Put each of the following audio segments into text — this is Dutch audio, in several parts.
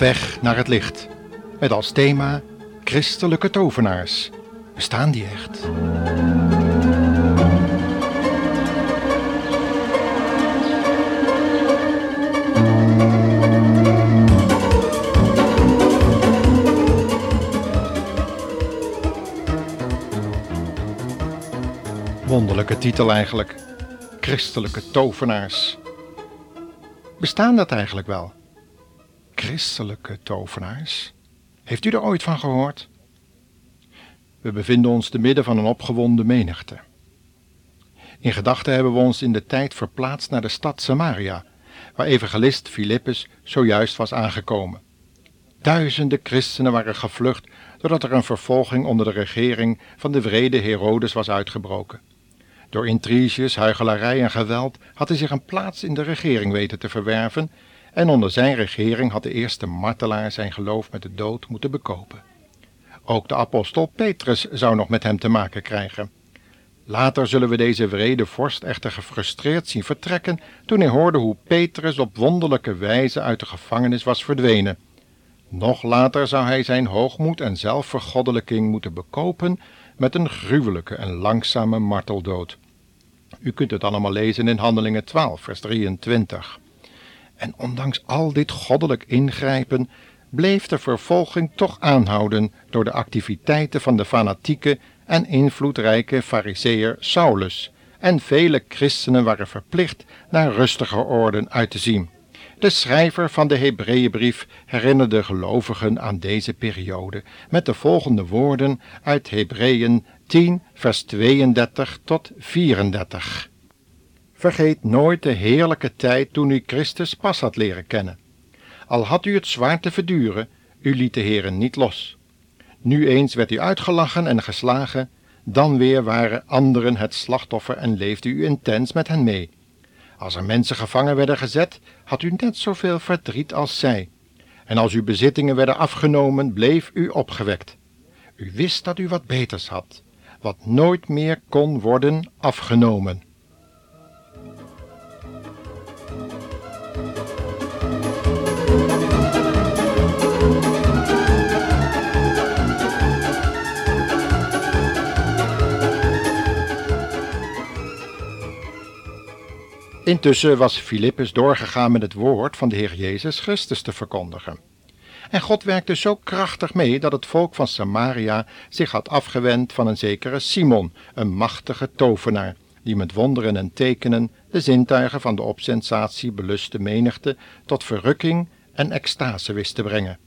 weg naar het licht. Met als thema christelijke tovenaars. Bestaan die echt? Wonderlijke titel eigenlijk. Christelijke tovenaars. Bestaan dat eigenlijk wel? Christelijke tovenaars? Heeft u er ooit van gehoord? We bevinden ons te midden van een opgewonden menigte. In gedachten hebben we ons in de tijd verplaatst naar de stad Samaria, waar evangelist Filippus zojuist was aangekomen. Duizenden christenen waren gevlucht doordat er een vervolging onder de regering van de vrede Herodes was uitgebroken. Door intriges, huichelarij en geweld had hij zich een plaats in de regering weten te verwerven en onder zijn regering had de eerste martelaar zijn geloof met de dood moeten bekopen. Ook de apostel Petrus zou nog met hem te maken krijgen. Later zullen we deze vrede vorst echter gefrustreerd zien vertrekken toen hij hoorde hoe Petrus op wonderlijke wijze uit de gevangenis was verdwenen. Nog later zou hij zijn hoogmoed en zelfvergoddelijking moeten bekopen met een gruwelijke en langzame marteldood. U kunt het allemaal lezen in Handelingen 12, vers 23. En ondanks al dit goddelijk ingrijpen bleef de vervolging toch aanhouden door de activiteiten van de fanatieke en invloedrijke fariseer Saulus, en vele christenen waren verplicht naar rustiger orden uit te zien. De schrijver van de Hebreeënbrief herinnerde de gelovigen aan deze periode met de volgende woorden uit Hebreeën 10, vers 32 tot 34. Vergeet nooit de heerlijke tijd toen u Christus pas had leren kennen. Al had u het zwaar te verduren, u liet de Heeren niet los. Nu eens werd u uitgelachen en geslagen, dan weer waren anderen het slachtoffer en leefde u intens met hen mee. Als er mensen gevangen werden gezet, had u net zoveel verdriet als zij. En als uw bezittingen werden afgenomen, bleef u opgewekt. U wist dat u wat beters had, wat nooit meer kon worden afgenomen. Intussen was Filippus doorgegaan met het woord van de Heer Jezus Christus te verkondigen. En God werkte zo krachtig mee dat het volk van Samaria zich had afgewend van een zekere Simon, een machtige tovenaar, die met wonderen en tekenen de zintuigen van de op sensatie beluste menigte tot verrukking en extase wist te brengen.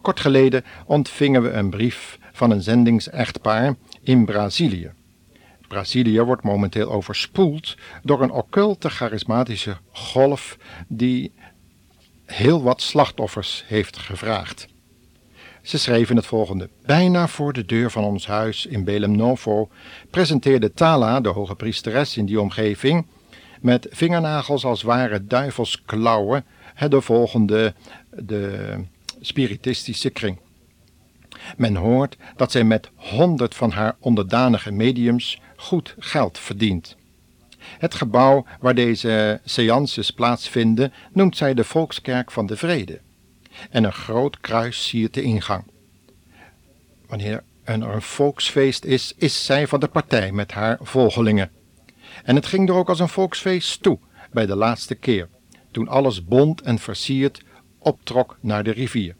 Kort geleden ontvingen we een brief van een zendingsechtpaar in Brazilië. Brazilië wordt momenteel overspoeld door een occulte charismatische golf die heel wat slachtoffers heeft gevraagd. Ze schreven het volgende. Bijna voor de deur van ons huis in Belem Novo presenteerde Tala, de hoge priesteres in die omgeving, met vingernagels als ware duivelsklauwen, de volgende de spiritistische kring. Men hoort dat zij met honderd van haar onderdanige mediums goed geld verdient. Het gebouw waar deze seances plaatsvinden noemt zij de Volkskerk van de Vrede. En een groot kruis siert de ingang. Wanneer er een volksfeest is, is zij van de partij met haar volgelingen. En het ging er ook als een volksfeest toe bij de laatste keer, toen alles bont en versierd optrok naar de rivier.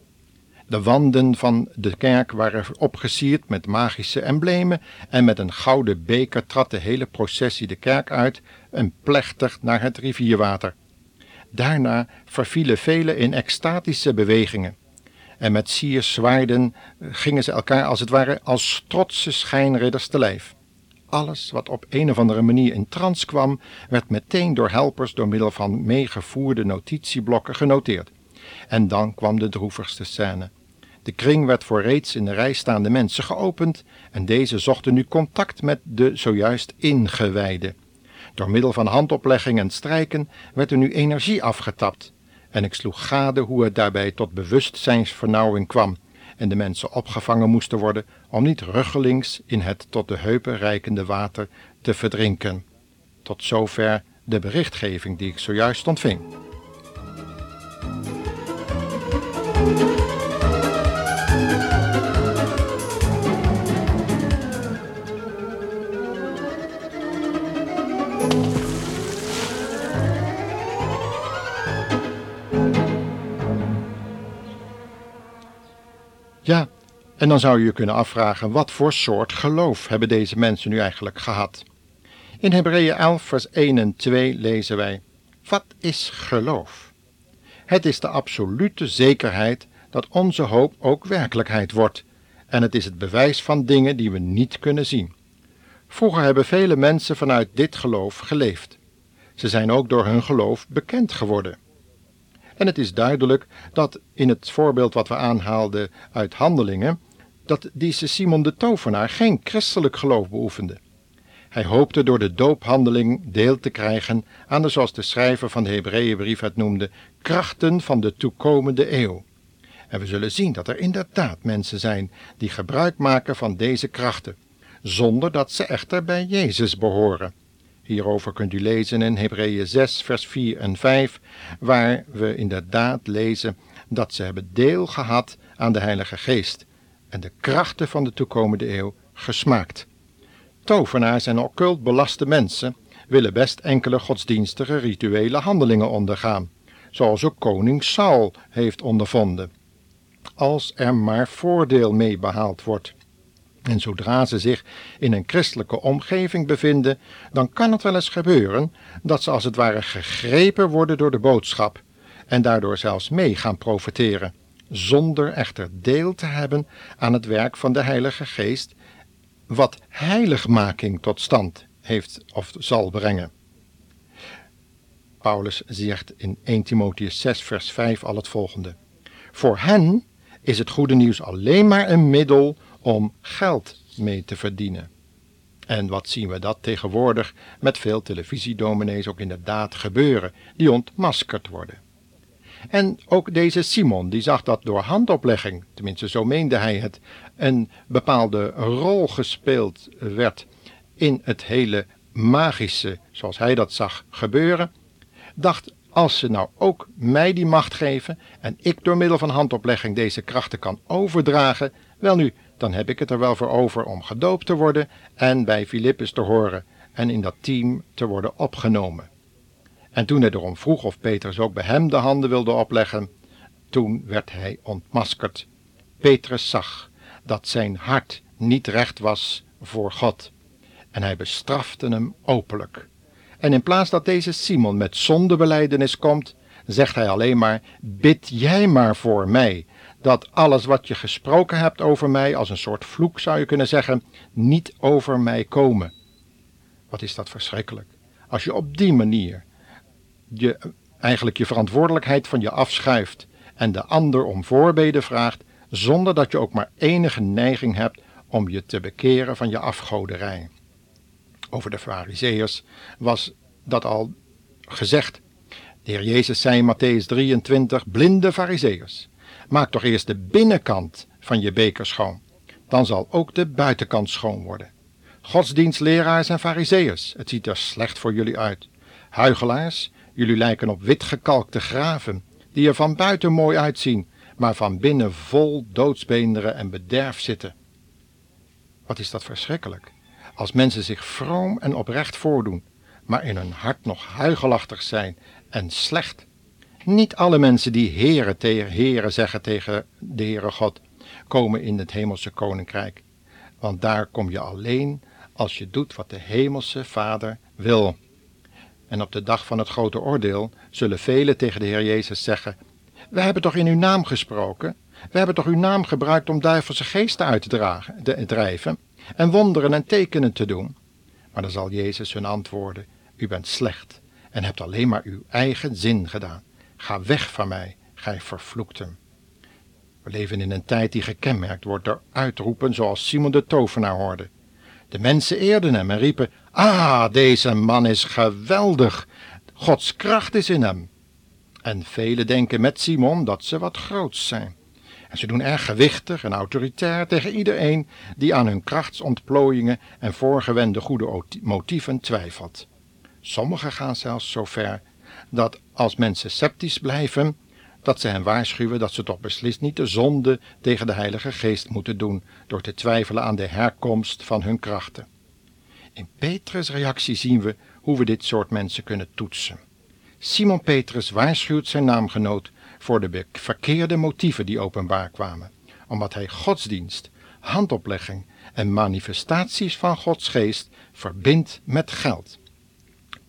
De wanden van de kerk waren opgesierd met magische emblemen en met een gouden beker trad de hele processie de kerk uit en plechtig naar het rivierwater. Daarna vervielen velen in extatische bewegingen. En met sierzwaarden gingen ze elkaar als het ware als trotse schijnridders te lijf. Alles wat op een of andere manier in trance kwam, werd meteen door helpers door middel van meegevoerde notitieblokken genoteerd. En dan kwam de droevigste scène. De kring werd voor reeds in de rij staande mensen geopend en deze zochten nu contact met de zojuist ingewijden. Door middel van handoplegging en strijken werd er nu energie afgetapt en ik sloeg gade hoe het daarbij tot bewustzijnsvernauwing kwam en de mensen opgevangen moesten worden om niet ruggelings in het tot de heupen reikende water te verdrinken. Tot zover de berichtgeving die ik zojuist ontving. En dan zou je je kunnen afvragen, wat voor soort geloof hebben deze mensen nu eigenlijk gehad? In Hebreeën 11, vers 1 en 2 lezen wij: Wat is geloof? Het is de absolute zekerheid dat onze hoop ook werkelijkheid wordt, en het is het bewijs van dingen die we niet kunnen zien. Vroeger hebben vele mensen vanuit dit geloof geleefd. Ze zijn ook door hun geloof bekend geworden. En het is duidelijk dat in het voorbeeld wat we aanhaalden uit handelingen, dat deze Simon de Tovenaar geen christelijk geloof beoefende. Hij hoopte door de doophandeling deel te krijgen aan de, zoals de schrijver van de Hebreeënbrief het noemde, krachten van de toekomende eeuw. En we zullen zien dat er inderdaad mensen zijn die gebruik maken van deze krachten, zonder dat ze echter bij Jezus behoren. Hierover kunt u lezen in Hebreeën 6, vers 4 en 5, waar we inderdaad lezen dat ze hebben deel gehad aan de Heilige Geest en de krachten van de toekomende eeuw gesmaakt. Tovenaars en occult belaste mensen willen best enkele godsdienstige rituele handelingen ondergaan, zoals ook koning Saul heeft ondervonden, als er maar voordeel mee behaald wordt. En zodra ze zich in een christelijke omgeving bevinden, dan kan het wel eens gebeuren dat ze als het ware gegrepen worden door de boodschap en daardoor zelfs mee gaan profiteren, zonder echter deel te hebben aan het werk van de Heilige Geest, wat heiligmaking tot stand heeft of zal brengen. Paulus zegt in 1 Timotheus 6, vers 5 al het volgende: Voor hen is het goede nieuws alleen maar een middel om geld mee te verdienen. En wat zien we dat tegenwoordig met veel televisiedominees ook inderdaad gebeuren, die ontmaskerd worden. En ook deze Simon, die zag dat door handoplegging, tenminste zo meende hij het, een bepaalde rol gespeeld werd in het hele magische, zoals hij dat zag gebeuren, dacht als ze nou ook mij die macht geven en ik door middel van handoplegging deze krachten kan overdragen, wel nu, dan heb ik het er wel voor over om gedoopt te worden en bij Filippus te horen en in dat team te worden opgenomen. En toen hij erom vroeg of Petrus ook bij hem de handen wilde opleggen, toen werd hij ontmaskerd. Petrus zag dat zijn hart niet recht was voor God en hij bestrafte hem openlijk. En in plaats dat deze Simon met zondebeleidenis komt, zegt hij alleen maar: Bid jij maar voor mij, dat alles wat je gesproken hebt over mij, als een soort vloek zou je kunnen zeggen, niet over mij komen. Wat is dat verschrikkelijk. Als je op die manier je, eigenlijk je verantwoordelijkheid van je afschuift en de ander om voorbeden vraagt, zonder dat je ook maar enige neiging hebt om je te bekeren van je afgoderij. Over de Fariseërs was dat al gezegd. De Heer Jezus zei in Matthäus 23: Blinde Fariseërs, maak toch eerst de binnenkant van je beker schoon. Dan zal ook de buitenkant schoon worden. Godsdienstleraars en Fariseërs, het ziet er slecht voor jullie uit. Huigelaars, jullie lijken op witgekalkte graven, die er van buiten mooi uitzien, maar van binnen vol doodsbeenderen en bederf zitten. Wat is dat verschrikkelijk, als mensen zich vroom en oprecht voordoen, maar in hun hart nog huigelachtig zijn en slecht. Niet alle mensen die heren tegen heren zeggen tegen de Heere God, komen in het hemelse koninkrijk. Want daar kom je alleen als je doet wat de hemelse Vader wil. En op de dag van het grote oordeel zullen velen tegen de Heer Jezus zeggen: We hebben toch in uw naam gesproken? We hebben toch uw naam gebruikt om duivelse geesten uit te dragen, te drijven en wonderen en tekenen te doen? Maar dan zal Jezus hun antwoorden: U bent slecht en hebt alleen maar uw eigen zin gedaan. Ga weg van mij, gij vervloekten. We leven in een tijd die gekenmerkt wordt door uitroepen zoals Simon de tovenaar hoorde. De mensen eerden hem en riepen: Ah, deze man is geweldig. Gods kracht is in hem. En velen denken met Simon dat ze wat groots zijn. En ze doen erg gewichtig en autoritair tegen iedereen die aan hun krachtsontplooiingen en voorgewende goede motieven twijfelt. Sommigen gaan zelfs zo ver dat als mensen sceptisch blijven, dat ze hen waarschuwen dat ze toch beslist niet de zonde tegen de Heilige Geest moeten doen door te twijfelen aan de herkomst van hun krachten. In Petrus' reactie zien we hoe we dit soort mensen kunnen toetsen. Simon Petrus waarschuwt zijn naamgenoot voor de verkeerde motieven die openbaar kwamen, omdat hij godsdienst, handoplegging en manifestaties van Gods geest verbindt met geld.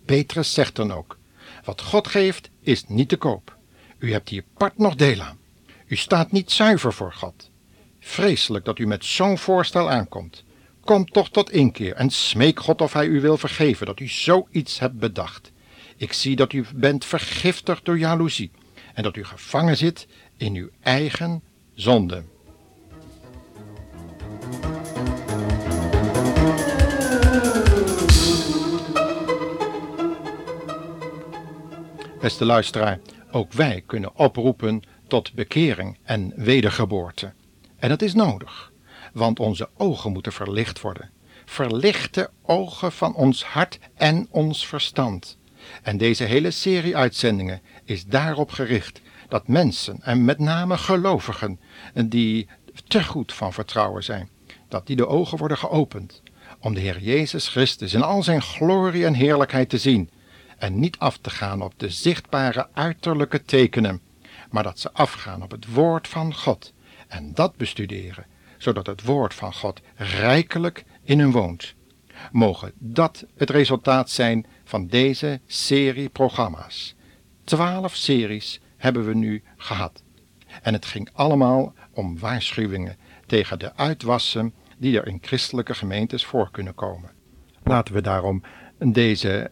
Petrus zegt dan ook: Wat God geeft is niet te koop. U hebt hier part nog deel aan. U staat niet zuiver voor God. Vreselijk dat u met zo'n voorstel aankomt. Kom toch tot inkeer en smeek God of hij u wil vergeven dat u zoiets hebt bedacht. Ik zie dat u bent vergiftigd door jaloezie en dat u gevangen zit in uw eigen zonde. Beste luisteraar, ook wij kunnen oproepen tot bekering en wedergeboorte. En dat is nodig, want onze ogen moeten verlicht worden. Verlichte ogen van ons hart en ons verstand. En deze hele serie uitzendingen is daarop gericht dat mensen, en met name gelovigen, die te goed van vertrouwen zijn, dat die de ogen worden geopend om de Heer Jezus Christus in al zijn glorie en heerlijkheid te zien en niet af te gaan op de zichtbare uiterlijke tekenen, maar dat ze afgaan op het woord van God en dat bestuderen, zodat het woord van God rijkelijk in hun woont. Mogen dat het resultaat zijn van deze serie programma's. Twaalf series hebben we nu gehad. En het ging allemaal om waarschuwingen tegen de uitwassen die er in christelijke gemeentes voor kunnen komen. Laten we daarom deze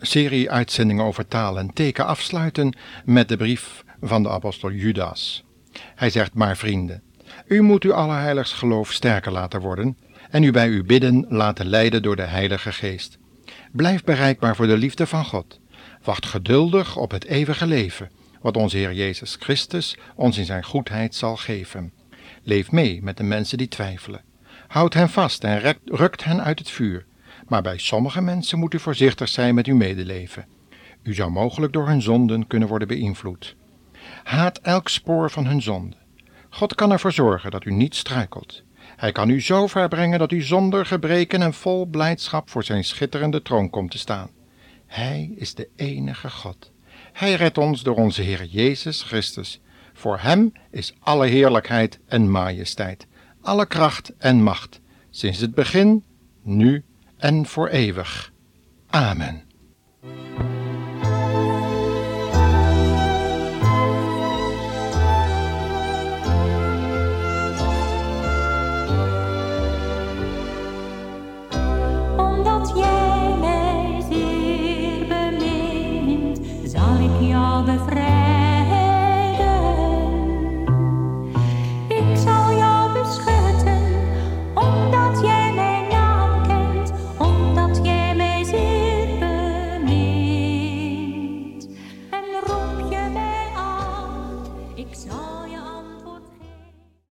serie uitzendingen over taal en teken afsluiten met de brief van de apostel Judas. Hij zegt maar vrienden, u moet uw allerheiligst geloof sterker laten worden en u bij uw bidden laten leiden door de Heilige Geest. Blijf bereikbaar voor de liefde van God. Wacht geduldig op het eeuwige leven, wat onze Heer Jezus Christus ons in zijn goedheid zal geven. Leef mee met de mensen die twijfelen. Houd hen vast en rukt hen uit het vuur. Maar bij sommige mensen moet u voorzichtig zijn met uw medeleven. U zou mogelijk door hun zonden kunnen worden beïnvloed. Haat elk spoor van hun zonde. God kan ervoor zorgen dat u niet struikelt. Hij kan u zo ver brengen dat u zonder gebreken en vol blijdschap voor zijn schitterende troon komt te staan. Hij is de enige God. Hij redt ons door onze Heer Jezus Christus. Voor Hem is alle heerlijkheid en majesteit, alle kracht en macht, sinds het begin, nu en voor eeuwig. Amen. Omdat jij